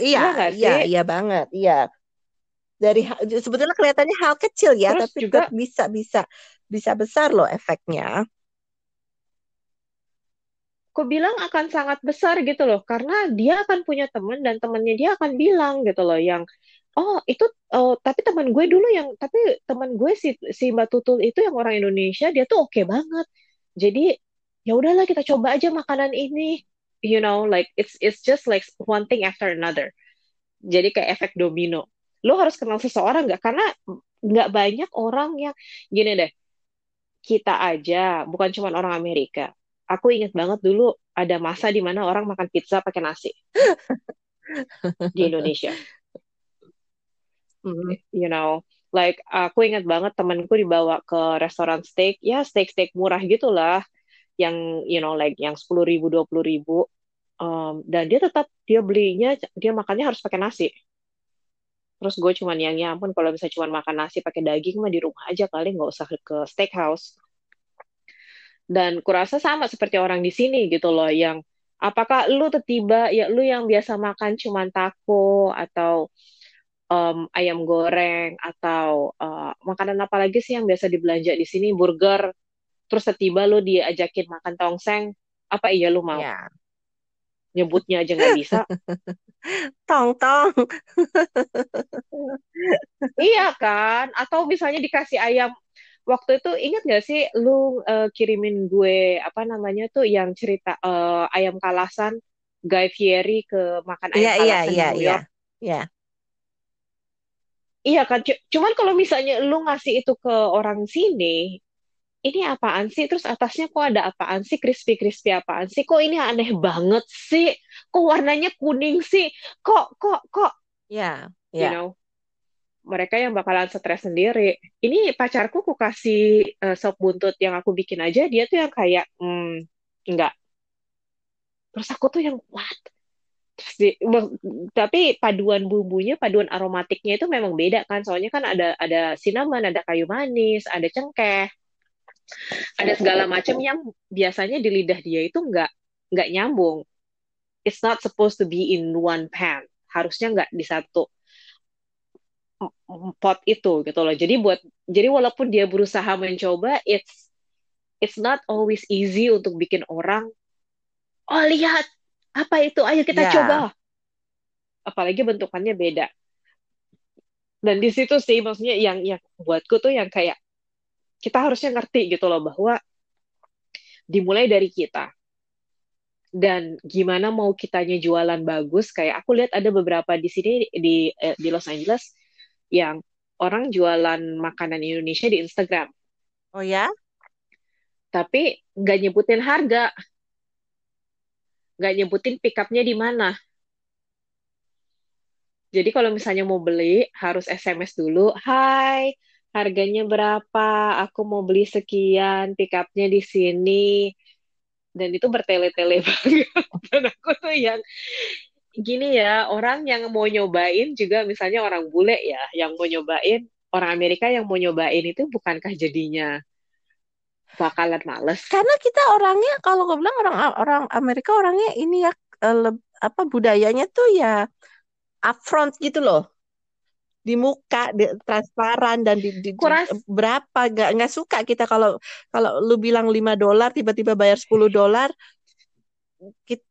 Iya, Iya iya, sih? iya banget, iya. Dari sebetulnya kelihatannya hal kecil ya, Terus tapi juga tetap bisa bisa bisa besar loh efeknya. Aku bilang akan sangat besar gitu loh, karena dia akan punya teman dan temannya dia akan bilang gitu loh, yang oh itu oh tapi teman gue dulu yang tapi teman gue si si Mbak Tutul itu yang orang Indonesia dia tuh oke banget. Jadi ya udahlah kita coba aja makanan ini, you know, like it's it's just like one thing after another. Jadi kayak efek domino. Lo harus kenal seseorang nggak? Karena nggak banyak orang yang gini deh. Kita aja, bukan cuma orang Amerika. Aku ingat banget dulu ada masa di mana orang makan pizza pakai nasi *laughs* di Indonesia. Hmm. You know, like aku ingat banget temanku dibawa ke restoran steak, ya steak-steak murah gitulah, yang you know like yang sepuluh ribu dua puluh ribu, Um, dan dia tetap dia belinya dia makannya harus pakai nasi. Terus gue cuman yang ya ampun kalau bisa cuman makan nasi pakai daging mah di rumah aja kali nggak usah ke steakhouse. Dan kurasa sama seperti orang di sini gitu loh yang apakah lu tiba ya lu yang biasa makan cuman taco atau um, ayam goreng atau uh, makanan apa lagi sih yang biasa dibelanja di sini burger terus tiba lu diajakin makan tongseng apa iya lu mau Ya, nyebutnya aja nggak bisa *laughs* tong tong. Iya kan? Atau misalnya dikasih ayam. Waktu itu ingat gak sih lu eh, kirimin gue apa namanya tuh yang cerita eh, ayam kalasan Guy Fieri ke makan Iya, ayam iya, kalasan di iya, New iya. York. Ya, Iya kan? C- Cuman kalau misalnya lu ngasih itu ke orang sini, ini apaan sih? Terus atasnya kok ada apaan sih? Crispy-crispy apaan sih? Kok ini aneh banget sih? Kok warnanya kuning sih? Kok kok kok ya, you ya. know? Mereka yang bakalan stres sendiri. Ini pacarku ku kasih eh, sop buntut yang aku bikin aja, dia tuh yang kayak, hmm, enggak. Terus aku tuh yang, what? Terus di- tapi paduan bumbunya, paduan aromatiknya itu memang beda kan, soalnya kan ada ada cinnamon, ada kayu manis, ada cengkeh, ada segala macam yang biasanya di lidah dia itu enggak enggak nyambung. It's not supposed to be in one pan. Harusnya enggak di satu pot itu gitu loh. Jadi buat jadi walaupun dia berusaha mencoba, it's it's not always easy untuk bikin orang, oh lihat apa itu, ayo kita Ya, coba. Apalagi bentukannya beda. Dan di situ sih maksudnya yang yang buatku tuh yang kayak kita harusnya ngerti gitu loh bahwa dimulai dari kita. Dan gimana mau kitanya jualan bagus, kayak aku lihat ada beberapa di sini di eh, di Los Angeles yang orang jualan makanan Indonesia di Instagram, oh ya, tapi nggak nyebutin harga, nggak nyebutin pick up-nya di mana. Jadi kalau misalnya mau beli harus SMS dulu, Hai, harganya berapa? Aku mau beli sekian, pick up-nya di sini. Dan itu bertele-tele *laughs* banget. Dan aku tuh yang gini ya, orang yang mau nyobain juga misalnya orang bule ya, yang mau nyobain, orang Amerika yang mau nyobain itu bukankah jadinya bakalan males? karena kita orangnya kalau gue bilang orang orang Amerika orangnya ini ya eh, apa budayanya tuh ya upfront gitu loh di muka di, transparan dan di, di- di- berapa nggak nggak suka kita kalau kalau lu bilang 5 dolar tiba-tiba bayar 10 dolar kit, kit-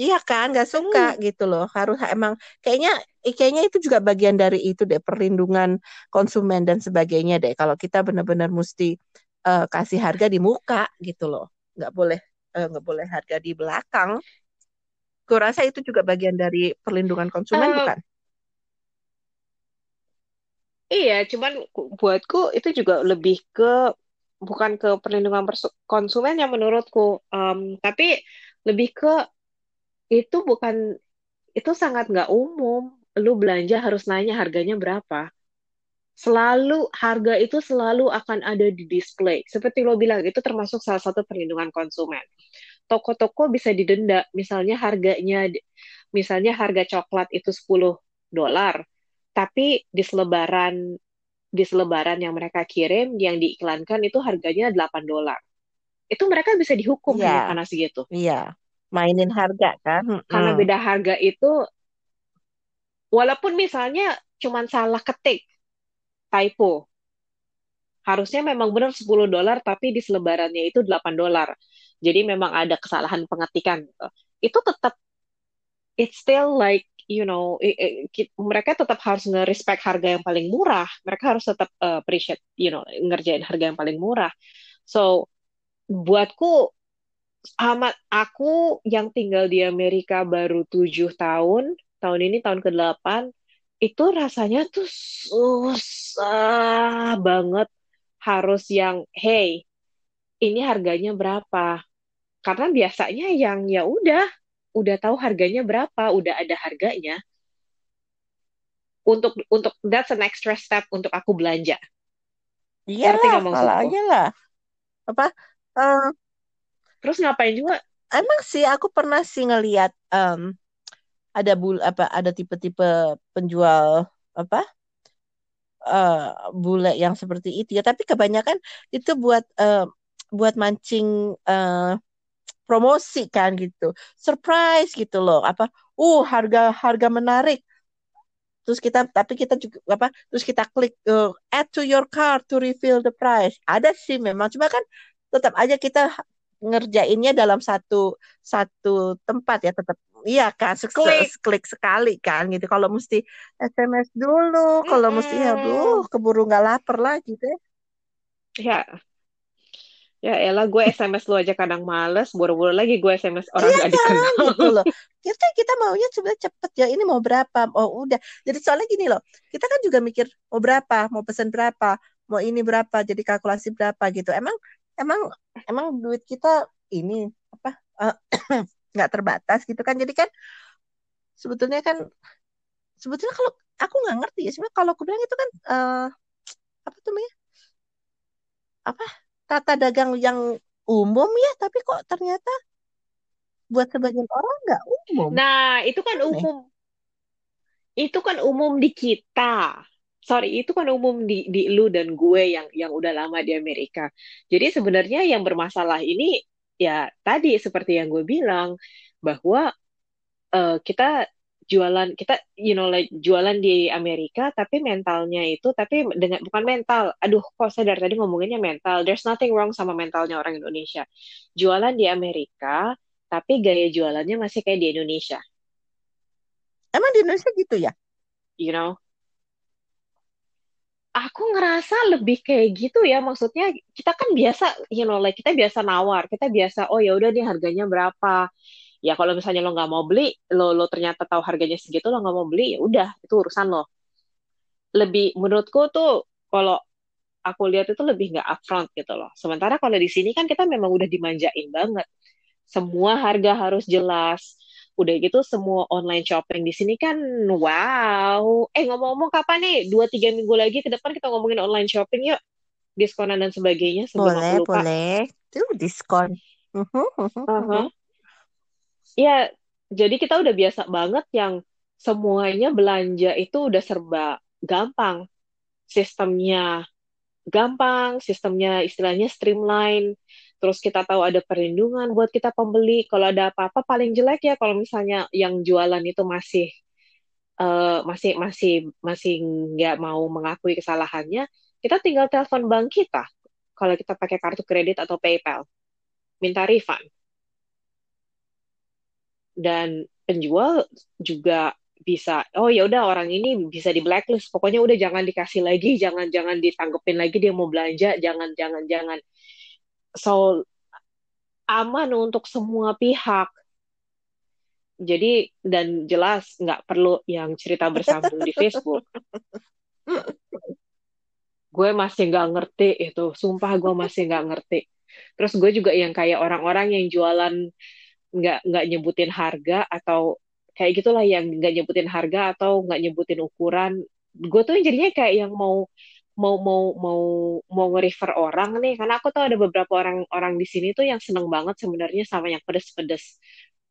iya kan nggak suka hmm, gitu loh harus emang kayaknya kayaknya itu juga bagian dari itu deh perlindungan konsumen dan sebagainya deh. Kalau kita benar-benar mesti eh, kasih harga di muka gitu loh. Nggak boleh eh, nggak boleh harga di belakang. Kurasa itu juga bagian dari perlindungan konsumen eh, bukan? iya, cuman ku- buatku itu juga lebih ke bukan ke perlindungan konsumen yang menurutku, Em, tapi lebih ke itu bukan itu sangat nggak umum. Lu belanja harus nanya harganya berapa. Selalu harga itu selalu akan ada di display. Seperti lo bilang, itu termasuk salah satu perlindungan konsumen. Toko-toko bisa didenda, misalnya harganya, misalnya harga coklat itu 10 dolar, tapi di selebaran di selebaran yang mereka kirim, yang diiklankan itu harganya 8 dolar. Itu mereka bisa dihukum iya karena segitu. iya mainin harga kan. Karena Mm-mm. beda harga itu walaupun misalnya cuman salah ketik typo harusnya memang benar 10 dolar tapi di selebarannya itu 8 dolar. Jadi memang ada kesalahan pengetikan gitu. Itu tetap it's still like you know i- i- ki- mereka tetap harus nge-respect harga yang paling murah. Mereka harus tetap uh, appreciate you know ngerjain harga yang paling murah. So buatku amat aku yang tinggal di Amerika baru tujuh tahun tahun ini tahun ke-8 itu rasanya tuh susah banget. Harus yang hey ini harganya berapa? Karena biasanya yang ya udah udah tahu harganya berapa udah ada harganya. Untuk untuk that's an extra step untuk aku belanja. Maksudku? aja lah. Apa eh, terus ngapain juga? Emang sih aku pernah sih ngelihat em, ada bul apa ada tipe-tipe penjual apa eh, bule yang seperti itu ya. Tapi kebanyakan itu buat eh, buat mancing eh, promosi kan gitu. Surprise gitu loh. Apa uh harga harga menarik. Terus kita tapi kita juga apa terus kita klik eh, add to your cart to reveal the price. Ada sih memang cuma kan tetap aja kita ngerjainnya dalam satu satu tempat ya tetap iya kan se- klik klik sekali kan gitu kalau mesti SMS dulu kalau mesti ya aduh Mm-mm. keburu nggak lapar lagi deh ya ya elah gue SMS lu aja kadang males buru-buru lagi gue SMS orang Iya gak kan dikenal gitu loh. *laughs* Kita kita maunya sebenarnya cepet ya. Ini mau berapa? Oh udah. Jadi soalnya gini loh. Kita kan juga mikir mau berapa, mau pesan berapa, mau ini berapa, jadi kalkulasi berapa gitu. Emang emang emang duit kita ini apa eh, *clears throat* nggak terbatas gitu kan. Jadi kan sebetulnya kan sebetulnya kalau aku nggak ngerti ya. Sebenarnya kalau aku bilang itu kan eh, apa tuh namanya? Apa tata dagang yang umum ya, tapi kok ternyata buat sebagian orang nggak umum. nah itu kan umum itu kan umum di kita sorry itu kan umum di di lu dan gue yang yang udah lama di Amerika. Jadi sebenarnya yang bermasalah ini ya tadi seperti yang gue bilang bahwa eh, kita jualan kita you know like jualan di Amerika tapi mentalnya itu tapi dengan bukan mental. Aduh kok saya dari tadi ngomonginnya mental. There's nothing wrong sama mentalnya orang Indonesia. Jualan di Amerika tapi gaya jualannya masih kayak di Indonesia. Emang di Indonesia gitu ya? you know aku ngerasa lebih kayak gitu ya maksudnya kita kan biasa you know like kita biasa nawar kita biasa oh ya udah nih harganya berapa? Ya kalau misalnya lo nggak mau beli lo lo ternyata tahu harganya segitu lo nggak mau beli ya udah itu urusan lo. Lebih menurutku tuh kalau aku lihat itu lebih nggak upfront gitu loh. Sementara kalau di sini kan kita memang udah dimanjain banget. Semua harga harus jelas udah gitu semua online shopping di sini kan wow eh ngomong-ngomong kapan nih dua tiga minggu lagi ke depan kita ngomongin online shopping yuk diskonan dan sebagainya sebelum Boleh, aku lupa boleh. Tuh diskon. Aha. *laughs* Ya, jadi kita udah biasa banget yang semuanya belanja itu udah serba gampang. Sistemnya gampang, sistemnya istilahnya streamline. Terus kita tahu ada perlindungan buat kita pembeli. Kalau ada apa-apa paling jelek ya kalau misalnya yang jualan itu masih eh, masih masih masih nggak mau mengakui kesalahannya, kita tinggal telepon bank kita. Kalau kita pakai kartu kredit atau PayPal, minta refund. dan penjual juga bisa oh ya udah orang ini bisa di blacklist pokoknya udah jangan dikasih lagi jangan jangan ditanggepin lagi dia mau belanja jangan jangan jangan so aman untuk semua pihak. Jadi dan jelas nggak perlu yang cerita bersambung di Facebook. Gue masih nggak ngerti itu. Sumpah gue masih nggak ngerti. Terus gue juga yang kayak orang-orang yang jualan nggak nggak nyebutin harga atau kayak gitulah yang nggak nyebutin harga atau nggak nyebutin ukuran. Gue tuh jadinya kayak yang mau mau mau mau mau nge-refer orang nih karena aku tahu ada beberapa orang orang di sini tuh yang seneng banget sebenarnya sama yang pedes-pedes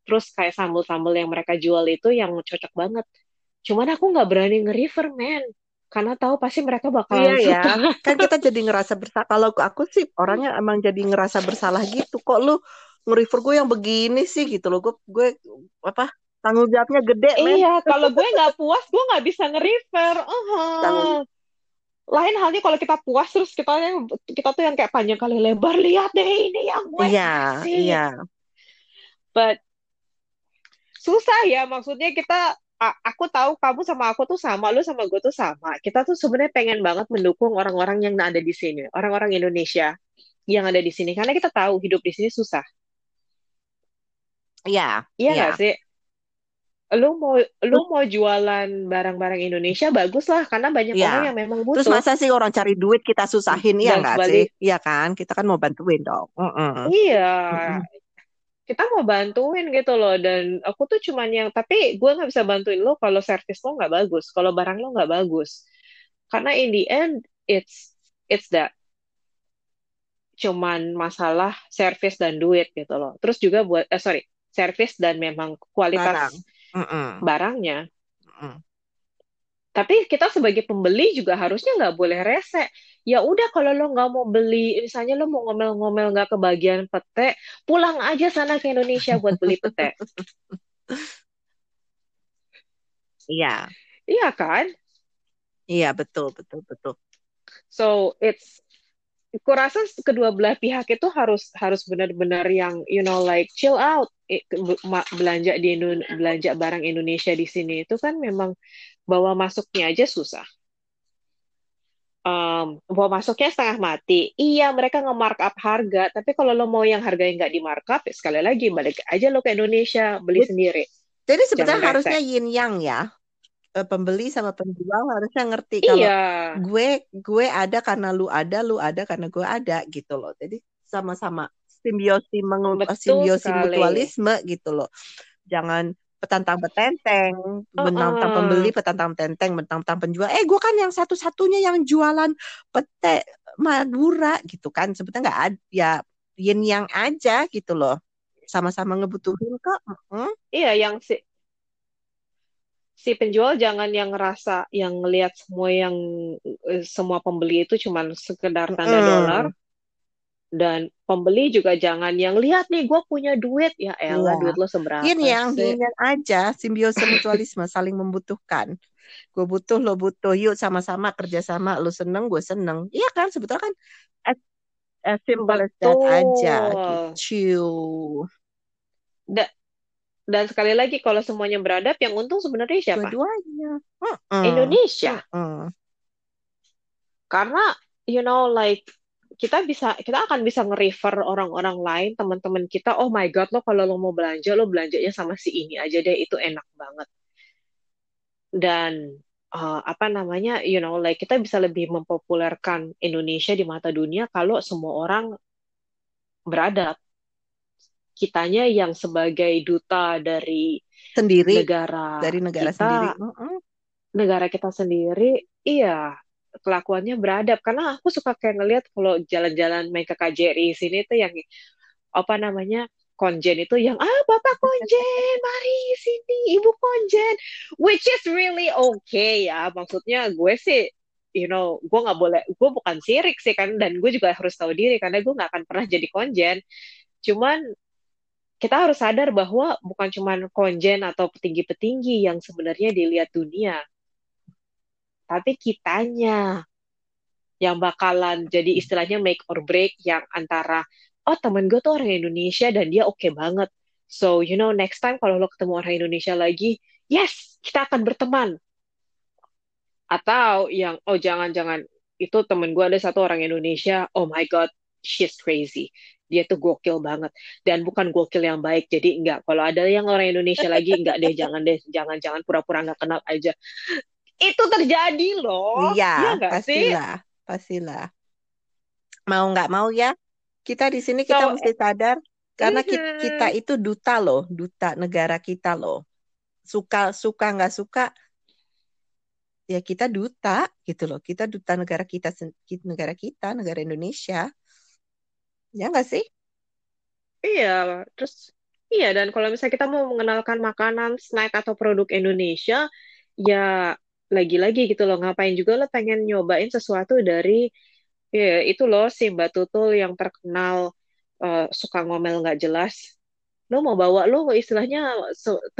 terus kayak sambal-sambal yang mereka jual itu yang cocok banget cuman aku nggak berani nge-refer man karena tahu pasti mereka Iya bakalan ya, kan kita jadi ngerasa bersalah. Kalau aku sih orangnya emang jadi ngerasa bersalah gitu. Kok lu nge-refer gue yang begini sih gitu loh. Gue gue apa tanggung jawabnya gede men. Iya, kalau gue nggak puas, gue nggak bisa nge-refer. Uh-huh. Tanggung- Lain halnya kalau kita puas terus kita yang kita tuh yang kayak panjang kali lebar lihat deh ini yang gue Iya, kasih. iya. But susah ya maksudnya kita aku tahu kamu sama aku tuh sama, lu sama gue tuh sama. Kita tuh sebenarnya pengen banget mendukung orang-orang yang ada di sini, orang-orang Indonesia yang ada di sini karena kita tahu hidup di sini susah. Iya, Iya iya. nggak sih? Lu mau lu mau jualan barang-barang Indonesia bagus lah karena banyak Iya. orang yang memang Terus butuh. masa sih orang cari duit kita susahin ya nggak sih? Iya kan? Kita kan mau bantuin dong. Mm-mm. Iya, Mm-mm. kita mau bantuin gitu loh dan aku tuh cuman yang tapi gue nggak bisa bantuin lo kalau servis lo nggak bagus, kalau barang lo nggak bagus. Karena in the end it's it's that cuman masalah servis dan duit gitu loh. Terus juga buat eh, sorry servis dan memang kualitas Barang. Mm-mm. barangnya. Mm-mm. Tapi kita sebagai pembeli juga harusnya nggak boleh rese. Ya udah kalau lo nggak mau beli, misalnya lo mau ngomel-ngomel nggak kebagian pete, pulang aja sana ke Indonesia buat beli pete. *laughs* Iya, Iya kan? iya betul, betul, betul. So it's kurasa kedua belah pihak itu harus harus benar-benar yang you know like chill out belanja di belanja barang Indonesia di sini itu kan memang bawa masuknya aja susah. Um, bawa masuknya setengah mati. Iya, mereka nge-markup harga, tapi kalau lo mau yang harganya nggak di-markup, ya sekali lagi balik aja lo ke Indonesia beli sendiri. Jadi sebenarnya Jangan harusnya yin yang ya. Eh, Pembeli sama penjual harusnya ngerti kalau Iya, gue gue ada karena lu ada, lu ada karena gue ada gitu loh. Jadi sama-sama simbiosi mengu- betul simbiosi sekali. mutualisme gitu loh. Jangan petantang betenteng, mentang-mentang Uh-uh. pembeli, petantang betenteng, mentang-mentang penjual. Eh, gue kan yang satu-satunya yang jualan pete Madura gitu kan. Sebetulnya nggak ada ya yin yang aja gitu loh. Sama-sama ngebutuhin kok. Mm-mm. Iya, yang si si penjual jangan yang ngerasa yang ngelihat semua yang eh, semua pembeli itu cuman sekedar tanda Mm-mm. dolar dan pembeli juga jangan yang lihat nih gue punya duit ya elah Iya. duit lo seberapa Yin yang yang aja, simbiosi mutualisme, saling membutuhkan. Gue butuh, lo butuh, yuk sama-sama kerjasama, lo seneng, gue seneng. Iya kan, sebetulnya kan as, as simple as that aja gitu. Da- dan sekali lagi kalau semuanya beradab yang untung sebenarnya siapa Dua-duanya. Mm-mm. Indonesia Mm-mm. karena you know like kita bisa kita akan bisa nge-refer orang-orang lain teman-teman kita oh my god lo kalau lo mau belanja lo belanjanya sama si ini aja deh itu enak banget dan uh, apa namanya you know like kita bisa lebih mempopulerkan Indonesia di mata dunia kalau semua orang beradab kitanya yang sebagai duta dari Sendiri, negara dari negara kita sendiri. Negara kita sendiri, iya kelakuannya beradab. Karena aku suka kayak ngelihat kalau jalan-jalan main ke KJRI sini tuh yang apa namanya konjen itu yang ah bapak konjen, mari sini ibu konjen, which is really okay ya. Maksudnya gue sih, you know, gue nggak boleh, gue bukan sirik sih kan, dan gue juga harus tahu diri karena gue nggak akan pernah jadi konjen. Cuman kita harus sadar bahwa bukan cuman konjen atau petinggi-petinggi yang sebenarnya dilihat dunia, tapi kitanya yang bakalan jadi istilahnya make or break yang antara oh temen gue tuh orang Indonesia dan dia oke banget. So you know next time kalau lo ketemu orang Indonesia lagi yes kita akan berteman. Atau yang oh jangan-jangan itu temen gue ada satu orang Indonesia oh my god she's crazy dia tuh gokil banget dan bukan gokil yang baik jadi enggak kalau ada yang orang Indonesia lagi enggak deh jangan deh jangan-jangan pura-pura nggak kenal aja itu terjadi loh Iya, Iya nggak sih pastilah, pastilah. Mau nggak mau ya, kita di sini kita so mesti sadar karena ki- mhm. kita itu duta loh, duta negara kita loh. Suka suka nggak suka, ya kita duta gitu loh. Kita duta negara kita, negara kita, negara Indonesia. Ya nggak sih? Iya, terus iya dan kalau misalnya kita mau mengenalkan makanan, snack atau produk Indonesia, ya lagi-lagi gitu loh, ngapain juga lo pengen nyobain sesuatu dari ya itu loh si Mbak Tutul yang terkenal uh, suka ngomel nggak jelas lo mau bawa lo istilahnya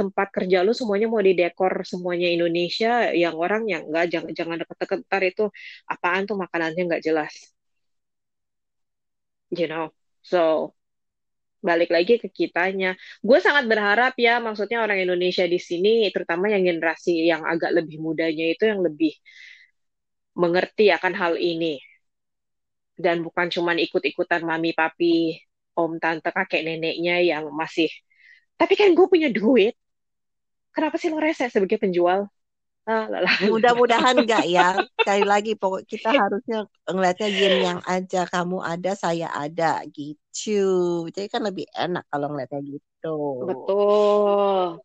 tempat kerja lo semuanya mau didekor semuanya Indonesia yang orang yang nggak jangan jangan deket-deket ntar itu apaan tuh makanannya nggak jelas you know. So balik lagi ke kitanya. Gue sangat berharap ya maksudnya orang Indonesia di sini terutama yang generasi yang agak lebih mudanya itu yang lebih mengerti akan hal ini. Dan bukan cuma ikut-ikutan mami papi om tante kakek neneknya yang masih tapi kan gue punya duit. Kenapa sih lo rese sebagai penjual ah, *laughs* mudah-mudahan enggak ya. Sekali lagi pokok kita *laughs* harusnya ngeliatnya yin yang aja kamu ada saya ada gitu. Jadi kan lebih enak kalau ngeliatnya gitu. Betul.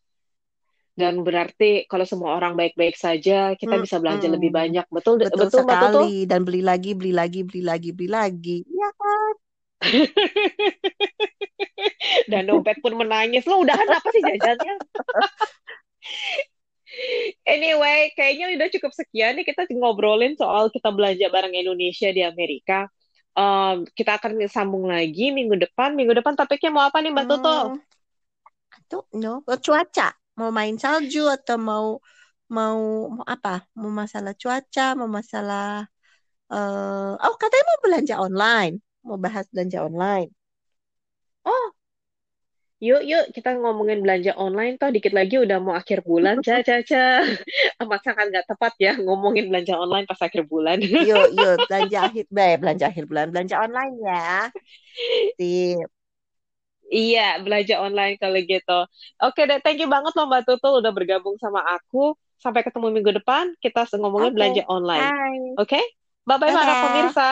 Dan berarti kalau semua orang baik-baik saja kita hmm, bisa belanja hmm. lebih banyak. Betul betul, betul sekali. Betul? dan beli lagi beli lagi beli lagi beli lagi. Ya kan? *laughs* Dan dompet pun menangis. Lo udah apa sih jajannya anyway kayaknya udah cukup sekian nih kita ngobrolin soal kita belanja barang Indonesia di Amerika. Um, kita akan sambung lagi minggu depan. Minggu depan topiknya mau apa nih mbak Toto hmm, tuh no. Cuaca. Mau main salju atau mau mau mau apa? Mau masalah cuaca mau masalah uh, oh katanya mau belanja online. Mau bahas belanja online. Oh, yuk yuk kita ngomongin belanja online toh dikit lagi udah mau akhir bulan ca ca ca *laughs* amat sangat nggak tepat ya ngomongin belanja online pas akhir bulan *laughs* yuk yuk belanja akhir baik belanja akhir bulan belanja online ya sip Iya, belanja online kalau gitu. Oke deh, thank you banget loh Mbak Tutul udah bergabung sama aku. Sampai ketemu minggu depan, kita ngomongin okay. belanja online. Oke? Okay? Bye-bye para pemirsa.